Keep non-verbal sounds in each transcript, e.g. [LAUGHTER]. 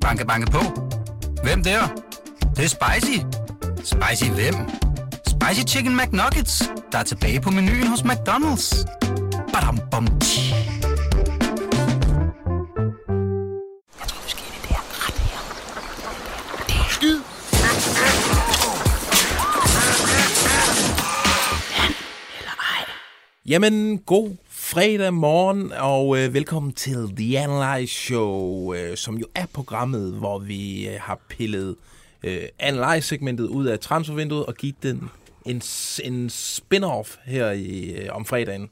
Banke, banke på. Hvem der? Det, det er spicy. Spicy hvem? Spicy Chicken McNuggets, der er tilbage på menuen hos McDonald's. Badum, bom, tji. Jeg tror, vi det her ret her. Det er skid. Jamen, god fredag morgen, og øh, velkommen til The Analyze Show, øh, som jo er programmet, hvor vi øh, har pillet øh, Analyze-segmentet ud af transfervinduet og givet den en, en spin-off her i, øh, om fredagen.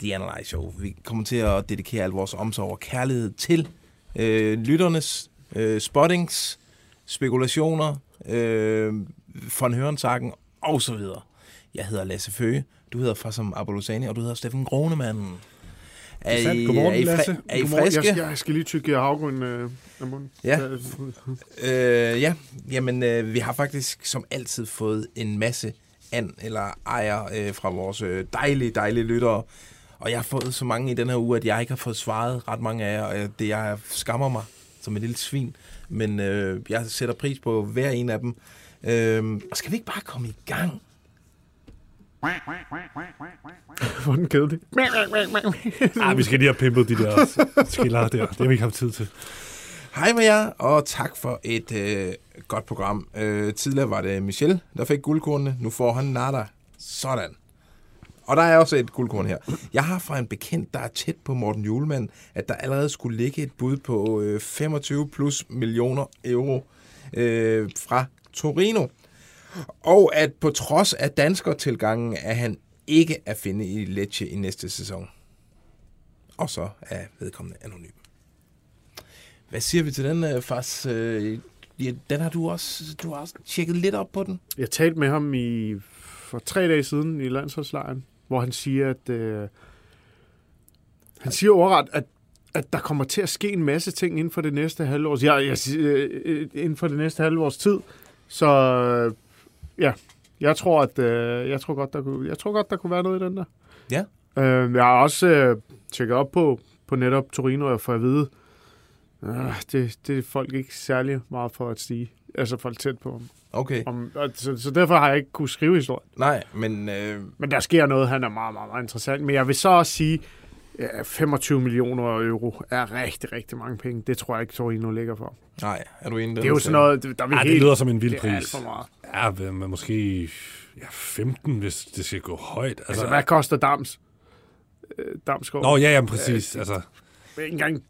The Analyze Show. Vi kommer til at dedikere al vores omsorg og kærlighed til øh, lytternes øh, spottings, spekulationer, øh, von Hørensakken og så videre. Jeg hedder Lasse Føge, du hedder Fassam Abolosani, og du hedder Steffen Gronemann. Er I, Sandt. Godmorgen, er I, Lasse. er I Godmorgen. friske? Jeg skal, jeg skal lige tykke havgrøn øh, af munden. Ja. Øh, ja, jamen øh, vi har faktisk som altid fået en masse an eller ejer øh, fra vores øh, dejlige, dejlige lyttere. Og jeg har fået så mange i den her uge, at jeg ikke har fået svaret ret mange af jer. Og det jeg skammer mig som et lille svin. Men øh, jeg sætter pris på hver en af dem. Øh, og skal vi ikke bare komme i gang? [LAUGHS] Hvor den kedelig. [LAUGHS] Ah, vi skal lige have pimpet de der skiller der. Det har vi ikke haft tid til. Hej med jer, og tak for et øh, godt program. Øh, tidligere var det Michel, der fik guldkornene. Nu får han nada. Sådan. Og der er også et guldkorn her. Jeg har fra en bekendt, der er tæt på Morten Julemand, at der allerede skulle ligge et bud på øh, 25 plus millioner euro øh, fra Torino. Og at på trods af danskertilgangen, er han ikke at finde i Lecce i næste sæson. Og så er vedkommende anonym. Hvad siger vi til den, øh, Fas? Øh, den har du også, du har også tjekket lidt op på den. Jeg talte med ham i, for tre dage siden i landsholdslejren, hvor han siger, at øh, han siger overret, at at der kommer til at ske en masse ting inden for det næste halvårs, ja, jeg, øh, øh, inden for det næste halvårs tid. Så øh, ja, jeg tror, at øh, jeg tror godt, der kunne, jeg tror godt, der kunne være noget i den der. Ja. Øh, jeg har også øh, tjekket op på, på netop Torino, og får at vide, øh, det, det er folk ikke særlig meget for at stige. Altså folk tæt på. Okay. Om, så, så derfor har jeg ikke kunne skrive historien. Nej, men øh, Men der sker noget, han er meget, meget, meget interessant. Men jeg vil så også sige, at 25 millioner euro er rigtig, rigtig mange penge. Det tror jeg ikke, Torino ligger for. nej, er du enig? Det er jo sådan noget, der er vi Ah, det helt... lyder som en vild det er alt pris. for meget. Ja, men måske ja, 15, hvis det skal gå højt. Altså, hvad koster Dams? Øh, Damsgaard? Nå, ja, ja, præcis. Altså, Ikke engang...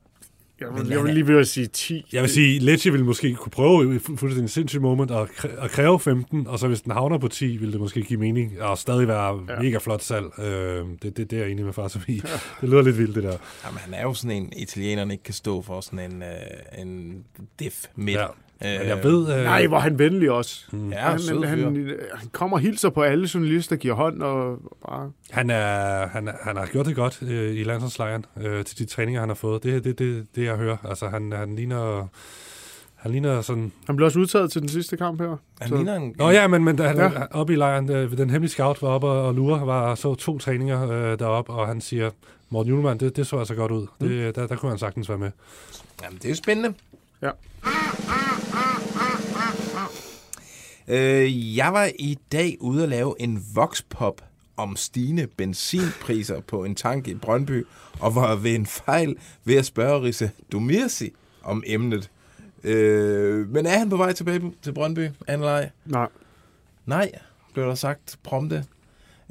Jeg Men vil, jeg vil er- lige ved at sige 10. jeg vil sige, Lecce ville måske kunne prøve i fu- fuldstændig sindssygt moment at, kræ- at kræve 15, og så hvis den havner på 10, ville det måske give mening, og stadig være Ja. ja. mega flot salg. Øh, det, det, det er jeg enig med far som i. Det lyder lidt vildt, det der. Jamen, han er jo sådan en, italienerne ikke kan stå for sådan en, øh, en diff midt. Ja. Øh, Men jeg ved... Øh, Nej, hvor han venlig også. Ja, han, sød han, han, han kommer og hilser på alle journalister, giver hånd og bare... Han, er, han, er, han har gjort det godt øh, i landsholdslejren øh, til de træninger, han har fået. Det er det, det, det, jeg hører. Altså, han, han ligner... Han ligner sådan... Han blev også udtaget til den sidste kamp her. Han Så- ligner en... Nå ja, men, men da han Ja. oppe i lejren, øh, den hemmelige scout var oppe og, lure, var så to træninger øh, deroppe, og han siger, Morten Julemand, det, det så altså godt ud. Mm. Det, der, der kunne han sagtens være med. Jamen, det er spændende. Ja. Øh, jeg var i dag ude at lave en voxpop om stigende benzinpriser på en tank i Brøndby, og var ved en fejl ved at spørge Risse Domirsi om emnet. Øh, men er han på vej tilbage til Brøndby, Anlej? Nej. Nej, blev der sagt prompte.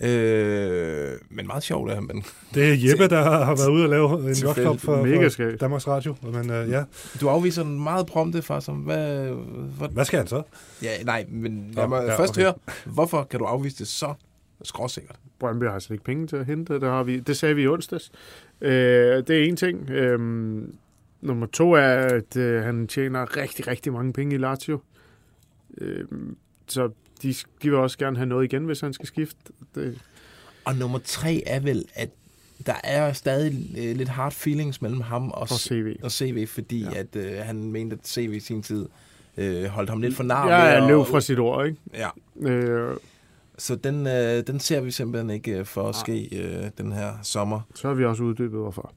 Øh, men meget sjovt er han, men Det er Jeppe, der har været ude og lave en workshop for, Mega for. Danmarks Radio. Men øh, ja, du afviser den meget prompte for som, hvad, hvad, hvad skal han så? ja, nej, men må ja, ja, først okay. høre, hvorfor kan du afvise det så skråsikkert? Brøndby har slet ikke penge til at hente. Det, har vi, det sagde vi i onsdags. Øh, det er en ting. Øh, nummer to er, at øh, han tjener rigtig, rigtig mange penge i Lazio. Øh, så de, de vil også gerne have noget igen, hvis han skal skifte. Det, Og nummer tre er vel, at der er stadig øh, lidt hard feelings mellem ham og, for CV. og CV, fordi Ja. ja. at øh, han mente, at CV i sin tid øh, holdt ham lidt for nar. Ja, at- løb fra sit ord, ikke? Ja, Øh, så den, øh, den ser vi simpelthen ikke øh, for at ske øh, den her sommer. så har vi også uddybet, hvorfor.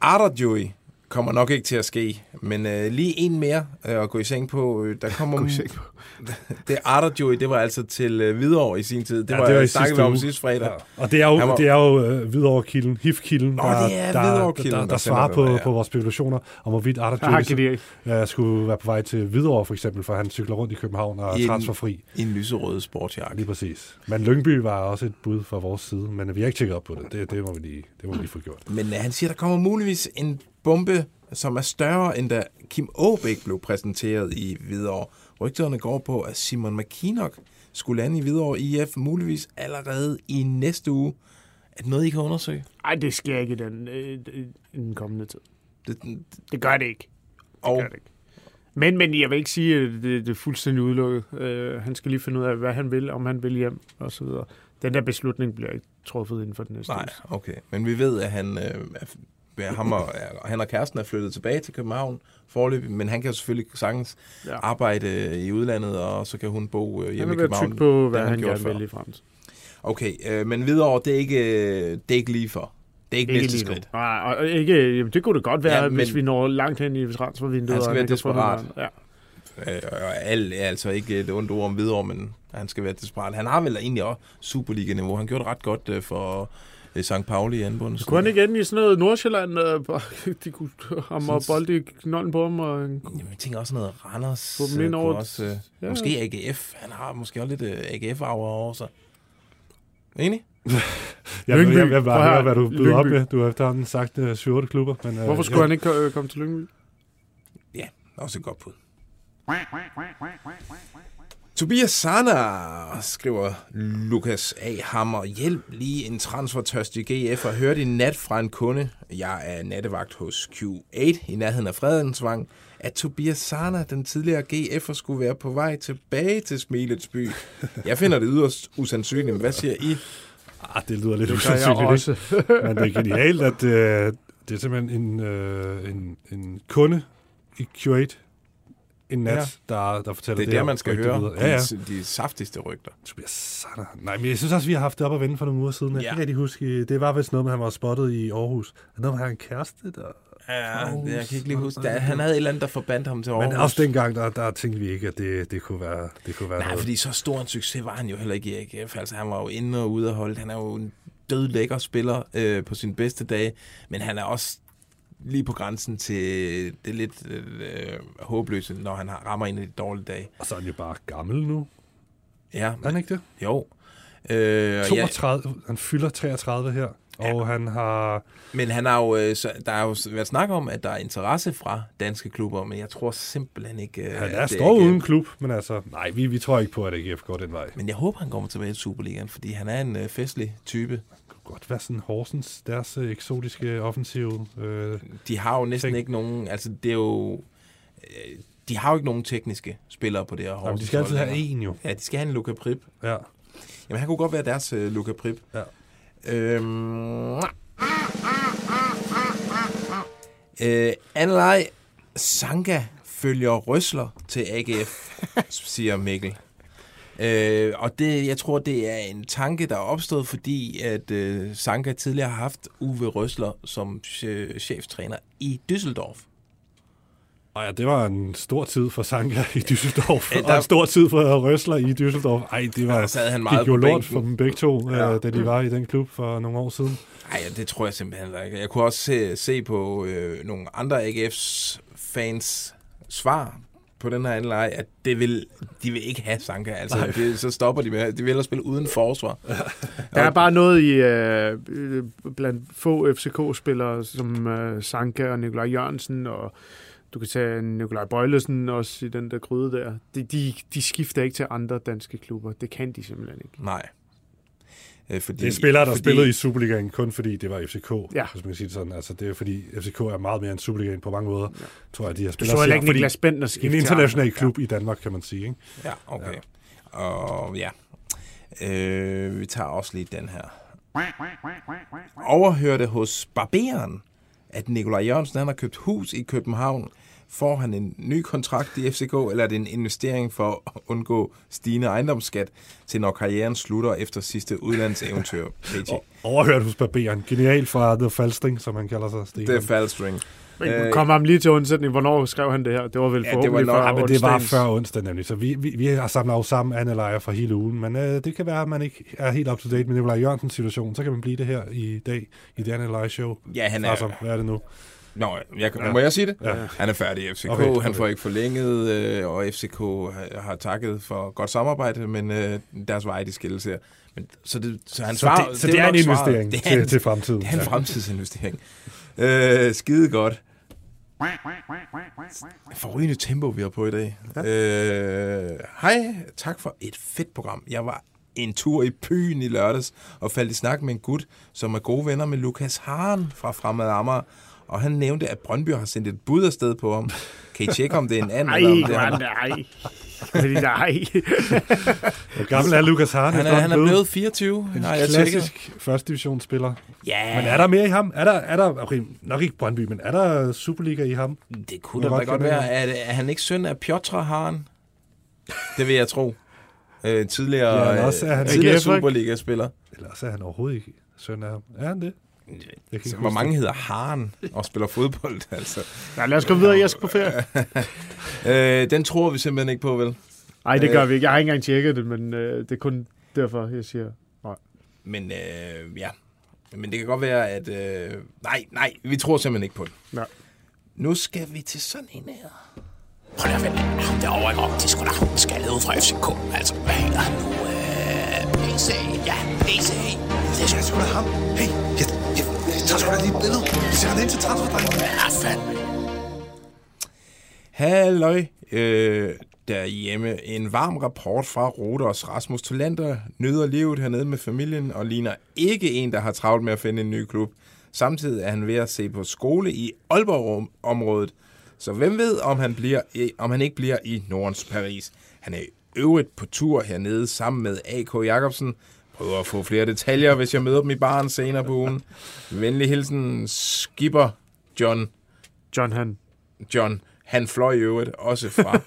Arterjoy kommer nok ikke til at ske, men øh, lige en mere øh, at gå i seng på. Øh, der [LAUGHS] kommer Gå i seng på. [LAUGHS] det Arterjoy, det var altså til øh, Hvidovre i sin tid. Det Ja, var, det var vi om sidste fredag. Ja. Og det er jo, var- det er jo øh, Hvidovre-kilden, HIF-kilden, Nå, der, det er der, Hvidovre-kilden, der, der, der svarer på, ja. på vores spekulationer om, hvorvidt Djøs genialt. ja, skulle være på vej til Hvidovre, for eksempel, for han cykler rundt i København og er transferfri. I en lyserød sportsjakke. Lige præcis. Men Lyngby var også et bud fra vores side, men vi har ikke tjekket op på det. Det, det, må, vi lige, det må vi lige få gjort. Men øh, han siger, der kommer muligvis en bombe, som er større, end da Kim Aabæk blev præsenteret i Hvidovre. Rygterne går på, at Simon McKinnock skulle lande i Hvidovre IF muligvis allerede i næste uge. Er det noget, I kan undersøge? Ej, det sker ikke i den, øh, i den kommende tid. Det, Det gør det ikke. Det og gør det ikke. Men, men jeg vil ikke sige, at det, det er fuldstændig udelukket. Uh, han skal lige finde ud af, hvad han vil, om han vil hjem og så videre. Den der beslutning bliver ikke truffet inden for den næste nej, uge. okay. Men vi ved, at han, øh, er, ham og, han og kæresten er flyttet tilbage til København forløbig, men han kan jo selvfølgelig sagtens Ja. arbejde øh, i udlandet, og så kan hun bo øh, Han hjemme i København. tykke på, hvad han, han gerne før. vil i fremtiden. Okay, øh, men videre, det er ikke, øh, det er ikke lige for. Det er ikke, næste lige nu. skridt. Nej, og ikke, jamen, det kunne det godt være, Ja, men- hvis vi når langt hen i transfervinduet. Han skal være desperat. Ja. Øh, og er altså ikke et ondt ord om videre, men han skal være desperat. Han har vel egentlig også Superliga-niveau. Han gjorde det ret godt øh, for øh, St. Pauli i anden bund. Så kunne han ikke ende i sådan noget Nordsjælland, øh, bare- [LAUGHS] de kunne ham og bolde i knolden på ham, og en Jamen, jeg tænker også noget Randers. Få dem ind øh, over kunne et- også, øh, ja. Måske AGF. Han har måske også lidt øh, AGF-arver over sig. Enig? [LAUGHS] Jeg, Lyngby. jeg, jeg, bare her. høre, hvad du byder op med. Du har efterhånden sagt uh, 7-8 klubber. Men, uh, Hvorfor skulle han ikke øh, komme til Lyngby? Ja, også et godt bud. Tobias Sana, skriver Lukas A. Hammer. Hjælp lige en transfertørstig GF og hørte i nat fra en kunde. Jeg er nattevagt hos Q8 i nærheden af Fredensvang, at Tobias Sana, den tidligere GF'er, skulle være på vej tilbage til Smiletsby. Jeg finder det yderst usandsynligt, men hvad siger I? Ah, det lyder lidt Det usandsynligt. ikke? også. [LAUGHS] Men det er genialt, at uh, det er simpelthen en, uh, en, en kunde i Q8 en nat, Ja. der, der fortæller Det det. er der, man skal høre videre. Ja, ja. de, de saftigste rygter. Tobias Sanner. Nej, men jeg synes også, vi har haft det op at vende for nogle uger siden. Jeg Ja. kan ikke rigtig huske. Det var vist noget med, han var spottet i Aarhus. Er noget med, han en kæreste, der... Ja, Aarhus. jeg kan ikke lige huske. Der, han havde et eller andet, der forbandt ham til Aarhus. Men også dengang, der, der tænkte vi ikke, at det, det kunne være, det kunne være Nej, noget. fordi så stor en succes var han jo heller ikke i AGF. Altså, han var jo inde og ude af holdet. Han er jo en død lækker spiller øh, på sine bedste dage, men han er også lige på grænsen til det lidt øh, håbløse, når han rammer en af de dårlige dage. Og så er han jo bare gammel nu. Ja, Er han ikke det? jo. Øh, og ja, 32, Han fylder 33 her. Og han har... men han har jo, øh, så, der har jo været snak om, at der er interesse fra danske klubber, men jeg tror simpelthen ikke... Øh, Han er står AGF. uden klub, men altså... Nej, vi, vi tror ikke på, at AGF går den vej. Men jeg håber, han kommer tilbage til Superligaen, fordi han er en øh, festlig type. Godt være sådan Horsens, deres øh, eksotiske offensiv. Øh, de har jo næsten Tænk. ikke nogen, altså det er jo, øh, de har jo ikke nogen tekniske spillere på det her jamen, Horsens de skal altid have en jo. Ja, de skal have en Luca Prip. Ja. Jamen, han kunne godt være deres uh, Luca Prip. Ja. Øhm, øh, Anlej Sanka følger Røsler til AGF, [LAUGHS] siger Mikkel. Øh, og det, jeg tror, det er en tanke, der er opstået, fordi at øh, Sanka tidligere har haft Uwe Røsler som øh, cheftræner i Düsseldorf. Og ja, det var en stor tid for Sanka i Düsseldorf, [LAUGHS] Ja, der- og en stor tid for Røsler i Düsseldorf. Ej, det var, sad han gik meget jo på lort for dem begge to, Ja. ja. da de var i den klub for nogle år siden. Nej, det tror jeg simpelthen ikke. Jeg kunne også se, se på øh, nogle andre AGF's fans svar på den her anleje, at det vil, de vil ikke have Sanka. Altså, det, så stopper de med, de vil hellere spille uden forsvar. Der er bare noget i øh, blandt få FCK-spillere, som øh, Sanka og Nikolaj Jørgensen, og du kan tage Nikolaj Bøjlesen også i den der gryde der. De, de, de skifter ikke til andre danske klubber. Det kan de simpelthen ikke. Nej. Øh, fordi, Det er spillere, der fordi, spillede i Superligaen, kun fordi det var FCK, Ja. hvis man kan sige det sådan. Altså, det er fordi FCK er meget mere end Superligaen på mange måder, ja. tror jeg, de har Du spillet. så heller ikke Niklas Bentner skifte en international klub i Danmark, kan man sige. Ikke? Ja, okay. Ja. Og ja, øh, vi tager også lige den her. Overhørte hos Barberen, at Nikolaj Jørgensen han har købt hus i København, Får han en ny kontrakt i FCK, eller er det en investering for at undgå stigende ejendomsskat til når karrieren slutter efter sidste udlandseventyr? [LAUGHS] Overhørt hos Barberen. Genial fra The Falstring, som han kalder sig. Stefan. Det er faldstring. Men Øh, kom ham lige til undsætning. Hvornår skrev han det her? Det var vel Ja, det var forhåbentlig nok- før Ja, men det var før onsdag nemlig, så vi, vi, vi har samlet jo sammen analejer fra hele ugen, men øh, det kan være, at man ikke er helt up to date med Nikolaj Jørgensens situation, så kan man blive det her i dag i det analeje show. Ja, han er... Altså, hvad er det nu? Nå, jeg, Ja. må jeg sige det? Ja. Han er færdig i FCK, Okay, okay, han får ikke forlænget, øh, og FCK har, har takket for godt samarbejde, men øh, deres veje, de skilles her. Men, så, det, så han Så svarer, det, så det, er en investering Det er til, en, til fremtiden. det er en Ja. fremtidsinvestering. Øh, skide godt. Forrygende tempo, vi har på i dag. Ja. Øh, hej, tak for et fedt program. Jeg var en tur i byen i lørdags og faldt i snak med en gut, som er gode venner med Lukas Haren fra Fremad Amager. Og han nævnte, at Brøndby har sendt et bud afsted på ham. Kan I tjekke, om det er en anden? [LAUGHS] Ej, eller om det er nej. Fordi nej. [LAUGHS] Hvor gammel er Lukas Haren? han, er, han er blevet 24. en Nej, jeg tjekker. klassisk første divisionsspiller. Ja, Men er der mere i ham? Er der, er der okay, nok ikke Brøndby, men er der Superliga i ham? det kunne da godt være. Er, er han ikke søn af Piotr Haren? Det vil jeg tro. Øh, tidligere Ja, også er han- tidligere? Superliga-spiller. Eller så er han overhovedet ikke søn af ham. Er han det? Jeg kan ikke Så, huske hvor mange det. hedder Haren og spiller fodbold, [LAUGHS] altså? Ja, lad os gå videre. Jeg skal på ferie. [LAUGHS] Øh, den tror vi simpelthen ikke på, vel? Nej, det gør vi ikke. Jeg har ikke engang tjekket det, men øh, det er kun derfor, jeg siger. Men øh, ja, men det kan godt være, at... Øh, nej, nej, vi tror simpelthen ikke på det. Nej. Nu skal vi til sådan en her. Prøv lige at vente. Ham derovre? Det er sgu da ham, ud fra FCK. Altså, hvad hedder han nu? Øh, PC. Ja, PC. Det er sgu da ham. Hey, jeg, jeg, jeg tager sgu da lige et billede. Vi sætter den ind til transferdrengen. Ja, fandme. Halløj, øh, derhjemme. En varm rapport fra Roders. Rasmus Tolander nyder livet hernede med familien og ligner ikke en, der har travlt med at finde en ny klub. Samtidig er han ved at se på skole i Aalborg-området. Så hvem ved, om han, bliver, om han ikke bliver i Nordens Paris. Han er øvrigt på tur hernede sammen med A.K. Jacobsen. Prøver at få flere detaljer, hvis jeg møder dem i baren senere på ugen. Venlig hilsen, skipper John John Han. John, han fløj i øvrigt også fra, [LAUGHS]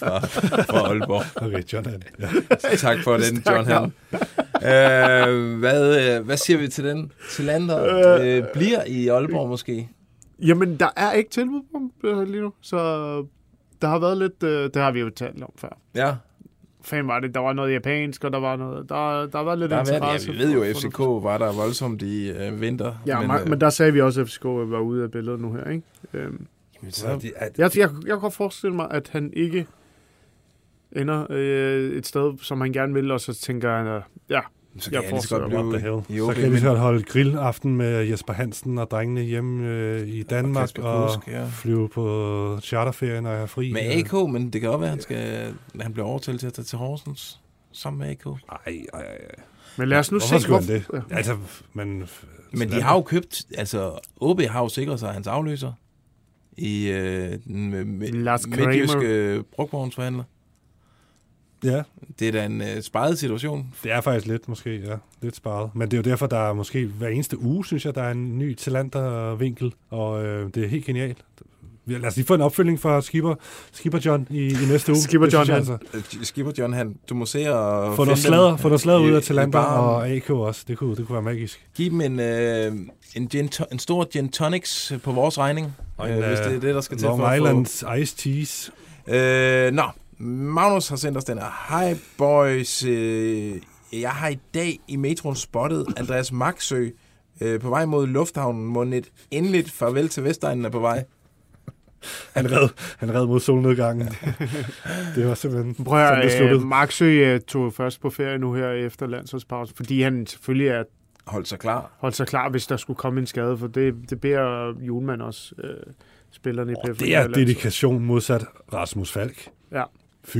fra, fra Aalborg. Okay, John han. Ja. Tak for den, John. Han. Øh, hvad, øh, hvad siger vi til den? Til Lander øh, bliver i Aalborg måske? Jamen, der er ikke tilbud på øh, lige nu, så der har været lidt... Øh, det har vi jo talt om før. Ja, Fanden var det? Der var noget japansk, og der var noget... Der, der var lidt der har været, interesse. ja, vi ved jo, at FCK var der voldsomt i øh, vinter. Ja, men, øh, men der sagde vi også, at FCK var ude af billedet nu her, ikke? Øhm, jamen, Så de, at, jeg, jeg, jeg kan godt forestille mig, at han ikke ender øh, et sted, som han gerne vil, og så tænker han, ja, så jeg kan jeg lige så godt forestiller what the hell. blive i så kan vi men- så holde grillaften med Jesper Hansen og drengene hjemme øh, i Danmark og, Kusk, ja. flyve på charterferie, når jeg er fri. Med Øh, AK, men det kan også være, at han, skal, han bliver overtalt til at tage til Horsens sammen med AK. Ej, ej, ej. men lad os nu Hvorfor se, han det? Ja. Altså, men... Men de har jo købt, altså OB har jo sikret sig hans afløser i øh, den øh, Lars mi- Kramer. midtjyske brugvognsforhandler. Ja, Det er da en øh, sparet situation. det er faktisk lidt måske, ja. Lidt sparet. Men det er jo derfor, der er måske hver eneste uge, synes jeg, der er en ny Talander-vinkel, og øh, det er helt genialt. Vi- Lad os lige få en opfølging fra Skipper, Skipper John i, i næste uge. [LAUGHS] Skipper John, han. Altså. Øh, Skipper John, han, du må se og Få noget dem få noget sladder ud af Talander og AK også. Det kunne, det kunne være magisk. Giv dem en, øh, en, gin en stor gin tonics på vores regning, Og øh, en, hvis det er det, der skal til Long for at få... Islands Ice Cheese. Øh, nå, Magnus har sendt os den her. Hej boys, øh, jeg har i dag i metroen spottet Andreas Maxø øh, på vej mod lufthavnen, hvor et endeligt farvel til Vestegnen er på vej. Han red, han red mod solnedgangen. [LAUGHS] det var simpelthen Prøv sådan, det sluttede. øh, Maxø tog først på ferie nu her efter landsholdspausen, fordi han selvfølgelig er Hold sig klar. holdt sig klar, hvis der skulle komme en skade, for det, det beder Julemand også øh, spillerne i Oh, PFA. det er dedikation modsat Rasmus Falk. Ja. Fy.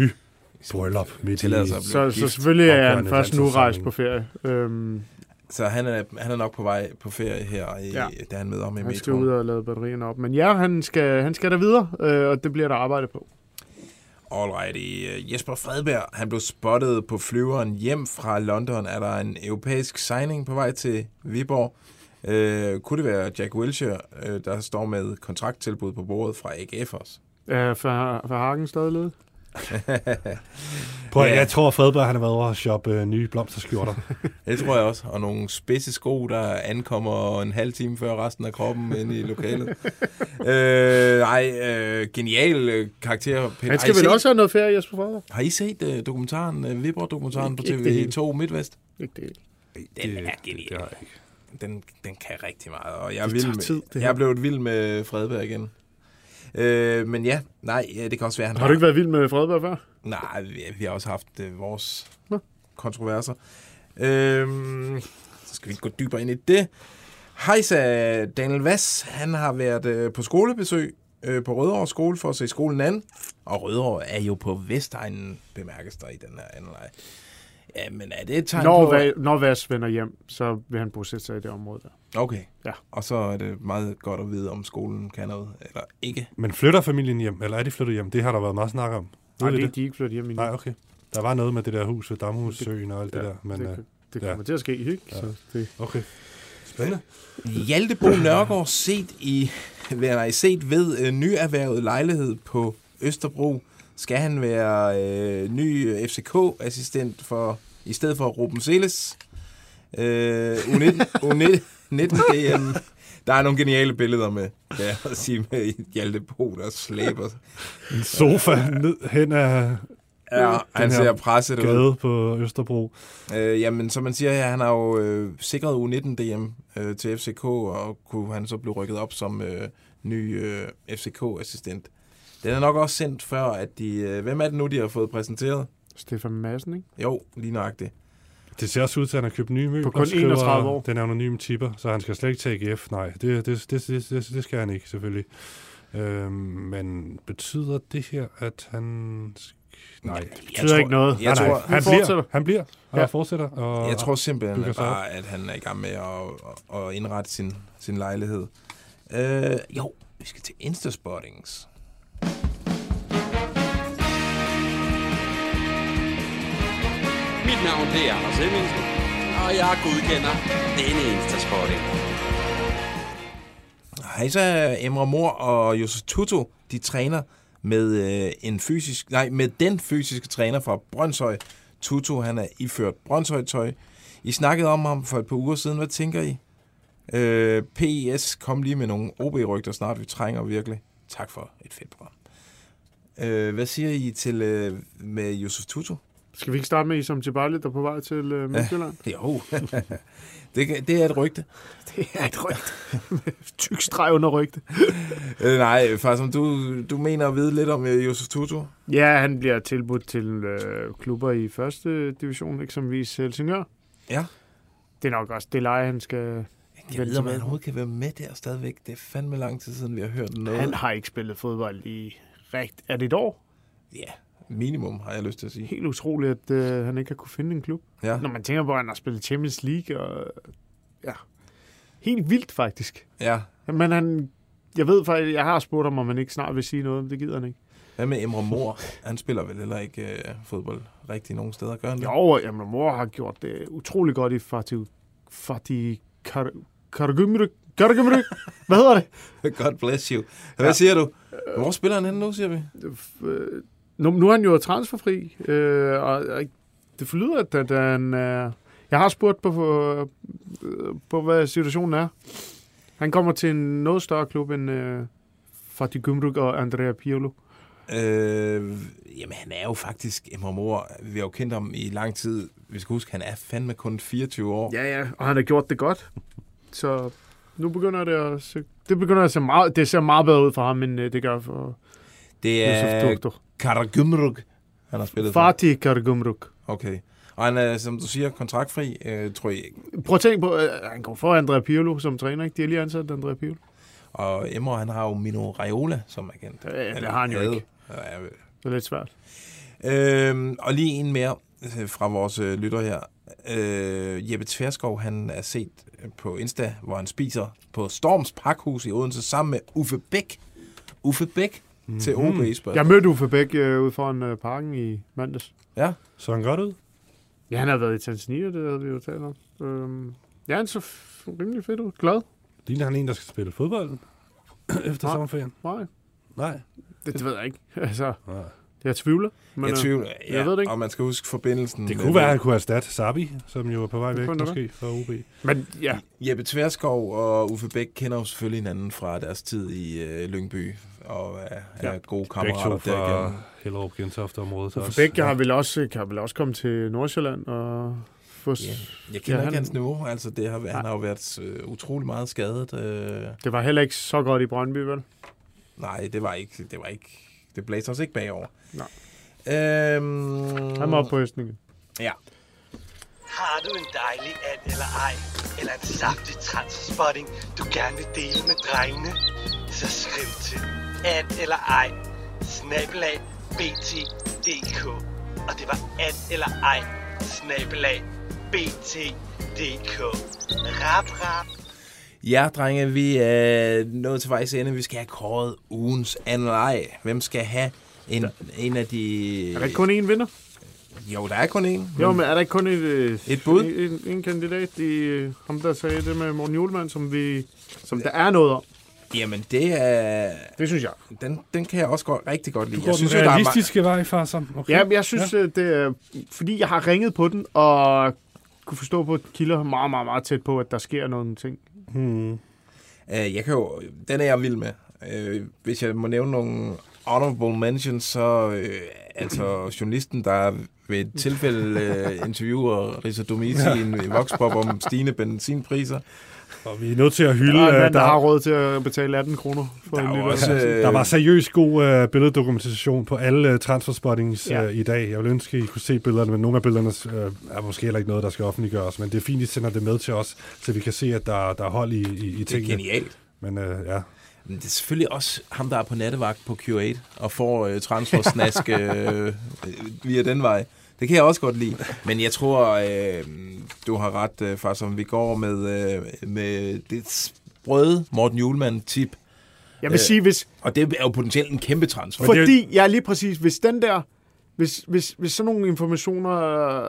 Bryllup midt i. Så, så selvfølgelig er han først nu rejst på ferie. Øhm, Så han er, han er nok på vej på ferie her, i, Ja. ja. da han møder ham i han skal metroen. ud og lade batterierne op. Men ja, han skal, han skal der videre, øh, og det bliver der arbejde på. Alrighty. Øh, Jesper Fredberg, han blev spottet på flyveren hjem fra London. Er der en europæisk signing på vej til Viborg? Øh, kunne det være Jack Wilshere, øh, der står med kontrakttilbud på bordet fra AGF også? Er for, for Hagen stadig? Prøv, Ja. Jeg tror, Fredberg han har været over at shoppe øh, nye blomsterskjorter. [LAUGHS] Det tror jeg også. Og nogle spidse sko, der ankommer en halv time før resten af kroppen ind i lokalet. [LAUGHS] øh, nej, øh, genial øh, karakter. Han Har skal I vel set- også have noget ferie, Jesper Frederik? Har I set uh, dokumentaren, uh, Vibro-dokumentaren på Ikke det hele. TV2 MidtVest? Ikke det. Den Det- er genial. det ikke. Den, den kan rigtig meget, og jeg er, Det vild med, tid, det jeg er blevet vild med Fredberg igen. Øh, men ja, nej, det kan også være, han Har du ikke været vild med Fredberg før? Nej, vi, vi har også haft øh, vores Nå. kontroverser. Øhm, så skal vi ikke gå dybere ind i det. Hejsa, Daniel Vass, han har været øh, på skolebesøg øh, på Rødovre skole for at se skolen an. Og Rødovre er jo på Vestegnen, bemærkes der i den her anden leg. Ja, men er det et tegn Når, på... Når Vas vender hjem, så vil han bosætte sig i det område der. Okay. Ja. Og så er det meget godt at vide, om skolen kan noget eller ikke. Men flytter familien hjem, eller er de flyttet hjem? Det har der været meget snak om. Nej, Ved vi det, det? de er ikke flyttet hjem endnu. Nej, okay. Der var noget med det der hus ved Damhussøen og alt det Ja, der. Men, det, øh, det ja. kommer til at ske, ikke? Ja. Så det, okay. Spændende. Hjalte Bo Nørgaard set, i, nej, set ved øh, nyerhvervet lejlighed på Østerbro. Skal han være øh, ny FCK-assistent for i stedet for Ruben Seles? Øh, U19, U19 DM. Der er nogle geniale billeder med, kan jeg sige, med Hjalte Bo, der slæber. En sofa ned hen ad Ja, han her ser presset ud. gade på Østerbro. Øh, jamen, som man siger, ja, han har jo øh, sikret U19 DM øh, til FCK, og kunne han så blive rykket op som øh, ny øh, FCK-assistent. Den er nok også sendt før, at de... Øh, hvem er det nu, de har fået præsenteret? Stefan Madsen, ikke? Jo, lige nøjagtigt. Det ser også ud til, at han har købt nye møbler. kun skriver 31 år. Den anonym tipper, så han skal slet ikke tage AGF. Nej, det, det, det, det, det, det skal han ikke, selvfølgelig. Øhm, men betyder det her, at han... Nej, Jeg betyder ikke noget. Jeg, nej, tror, nej. Han bliver, han bliver og Ja. fortsætter. Og, jeg tror simpelthen at bare, at han er i gang med at, at, indrette sin, sin lejlighed. Øh, jo, vi skal til Instaspottings. Mit navn det er Anders Hemmingsen, og jeg godkender denne Instaspotting. Hejsa, Emre Mor og Josef Tutu, de træner med øh, en fysisk, nej, med den fysiske træner fra Brøndshøj. Tutu, han er iført Brøndshøj-tøj. I snakkede om ham for et par uger siden. Hvad tænker I? Øh, PES, kom lige med nogle OB-rygter snart. Vi trænger virkelig. Tak for et fedt program. Øh, hvad siger I til øh, med Josef Tutu? Skal vi ikke starte med Isam Djibali, der er på vej til uh, Midtjylland? [LAUGHS] Jo, [LAUGHS] det, det er et rygte. [LAUGHS] Det er et rygte. Tyk streg under rygte. Øh, nej, faktisk, om du, du mener at vide lidt om øh, Josef Tutu? Ja, han bliver tilbudt til øh, klubber i første division, eksempelvis Helsingør. Ja. Det er nok også det leje, han skal... Jeg ved, om han overhovedet kan være med der stadigvæk. Det er fandme lang tid siden, vi har hørt noget. Han har ikke spillet fodbold i rigt... Er det et år? Ja, minimum, har jeg lyst til at sige. Helt utroligt, at øh, han ikke har kunne finde en klub. Ja, Når man tænker på, at han har spillet Champions League, og ja, helt vildt faktisk. ja. Men han, jeg ved faktisk, jeg har spurgt ham, om han ikke snart vil sige noget, men det gider han ikke. Hvad med Emre Mor? Han spiller vel heller ikke øh, fodbold rigtig nogen steder, gør han det? Jo, jamen, mor har gjort det utrolig godt i Fatih... Fatih... Karagumruk... Karagumruk... Hvad hedder det? [LAUGHS] God bless you. Hvad Ja. siger du? Hvor spiller han henne nu, siger vi? Øh, Nu, nu er han jo transferfri, øh, og det forlyder, at, han er... Jeg har spurgt på, på, øh, på, hvad situationen er. Han kommer til en noget større klub end øh, Fatih Gumruk og Andrea Pirlo. Øh, jamen, han er jo faktisk Mor. Vi har jo kendt ham i lang tid. Vi skal huske, han er fandme kun 24 år. Ja, ja, og han har gjort det godt. Så nu begynder det at se, det begynder at se meget, det ser meget bedre ud for ham, end øh, det gør for Det er Tuktuk. Karagümrük, han har spillet for. Fatih Karagumruk. Okay. Og han er, som du siger, kontraktfri, øh, tror jeg. Prøv at tænke på, øh, han går for Andrea Pirlo som træner, ikke? De har lige ansat Andrea Pirlo. Og Emre, han har jo Mino Raiola som agent. Det, det har han jo havde. ikke. Ja, Det er lidt svært. Øhm, og lige en mere øh, fra vores øh, lytter her. Øh, Jeppe Tverskov, han er set øh, på Insta, hvor han spiser på Storms Pakhus i Odense sammen med Uffe Bæk. Uffe Bæk mm-hmm. til OB spørgsmål. Jeg mødte Uffe Bæk øh, ude foran øh, parken i mandags. Ja. Så han godt ud? Ja, han har været i Tanzania, det havde vi jo talt om. Øhm, Ja, han så f- rimelig fedt ud. Glad? Ligner han en, der skal spille fodbold [CLEARS THROAT] efter Nej. sommerferien? Nej, Nej. det, det ved jeg ikke. [LAUGHS] Altså, Nej. Jeg tvivler. Men, Jeg øh, tvivler, ja, jeg ved det ikke. og man skal huske forbindelsen. Det kunne være, at han kunne erstatte Sabi, som jo er på vej væk måske fra OB. Men ja, Jeppe Tverskov og Uffe Bæk kender jo selvfølgelig hinanden fra deres tid i øh, Lyngby, og er, er Ja. gode Begge kammerater to fra. Hellerup Gentofte-området. for også. begge har vel også, kan vel også komme til Nordsjælland og få... Ja. Ja. Jeg kender Ja, ja, han- ikke hans niveau, altså det har, han har jo været øh, utrolig meget skadet. Øh, Det var heller ikke så godt i Brøndby, vel? nej, det var ikke, det var ikke, det blæste os ikke bagover. Nej. Øhm, Han var oppe på hesten igen. Ja. Har du en dejlig and eller ej, eller en saftig transspotting, du gerne vil dele med drengene? Så skriv til and eller ej, snabelag bt.dk. Og det var and eller ej, snabelag bt.dk. Rap, rap. Ja, drenge, vi er nået til vejs ende. Vi skal have kåret ugens anleg. Hvem skal have en, en af de... Er der kun én vinder? Jo, der er kun en. Jo, men er der ikke kun et, øh, Et bud? En, en, en kandidat, de, øh, ham der sagde det med Morten Julemand, som, vi, som der er noget om? Jamen, det er... Det synes jeg. Den, den kan jeg også godt, rigtig godt lide. Du går Jeg den synes, jo, der er realistiske vej, far, så. Okay. Ja, men jeg synes, ja. det er, fordi jeg har ringet på den, og kunne forstå på kilder meget, meget, meget tæt på, at der sker nogle ting. Hmm. Øh, jeg kan jo, den er jeg vild med. Øh, hvis jeg må nævne nogle honorable mentions, så øh, altså journalisten, der ved et tilfælde øh, interviewer Risa Domiti i en [LAUGHS] voxpop om stigende benzinpriser. Og vi er nødt til at hylde... Der er en øh, mand, der der, har råd til at betale 18 kroner for Der en jo også, øh, der var seriøst god øh, billeddokumentation på alle øh, transferspottings Ja. øh, i dag. Jeg vil ønske, at I kunne se billederne, men nogle af billederne øh, er måske heller ikke noget, der skal offentliggøres. Men det er fint, at I sender det med til os, så vi kan se, at der, der er hold i, i, i Det er tingene. genialt. Men øh, ja, Men det er selvfølgelig også ham, der er på nattevagt på Q8 og får øh, transfersnask [LAUGHS] øh, via den vej. Det kan jeg også godt lide. Men jeg tror, øh, du har ret, øh, far, som vi går med, øh, med det sprøde Morten Julemand-tip. Jeg vil Øh, sige, hvis, Og det er jo potentielt en kæmpe transfer. det er fordi, ja lige præcis, hvis den der, hvis, hvis, hvis sådan nogle informationer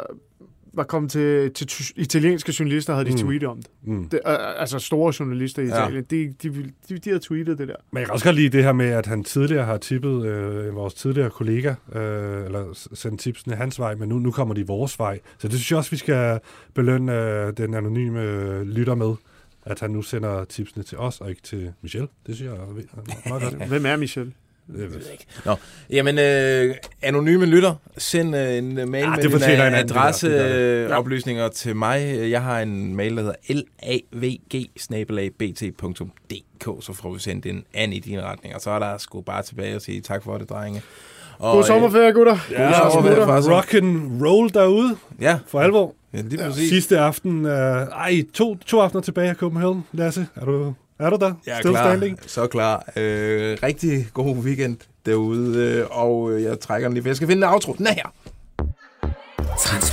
var kommet til, til italienske journalister, havde de Mm. tweetet om det. mm. det øh, altså store journalister i Ja. Italien, de, de, de, de, de havde tweetet det der. Men jeg kan også godt lide det her med, at han tidligere har tippet øh, vores tidligere kollega, øh, eller sendt tipsene hans vej, men nu, nu kommer de vores vej. Så det synes jeg også, vi skal belønne øh, den anonyme øh, lytter med, at han nu sender tipsene til os, og ikke til Michel. Det synes jeg er meget godt. Hvem er Michel? Øh, Nå, jamen, øh, anonyme lytter, send øh, en øh, mail Ah, med det dine en det. Det det. adresseoplysninger til mig. Jeg har en mail, der hedder lavg så får vi sendt en an i din retning. Og så er der sgu bare tilbage og sige tak for det, drenge. Og, God sommerferie, gutter. Ja, God sommerferie, så- rock and roll derude, Øh, ja, for alvor. ja, lige præcis. Sidste aften, øh, ej, to, to aftener tilbage i Copenhagen. Lasse, er du, er du der? Jeg er Still klar. standing? Så klar. Øh, rigtig god weekend derude, øh, og øh, jeg trækker den lige, for jeg skal finde en outro. Den er her. Transfervindue.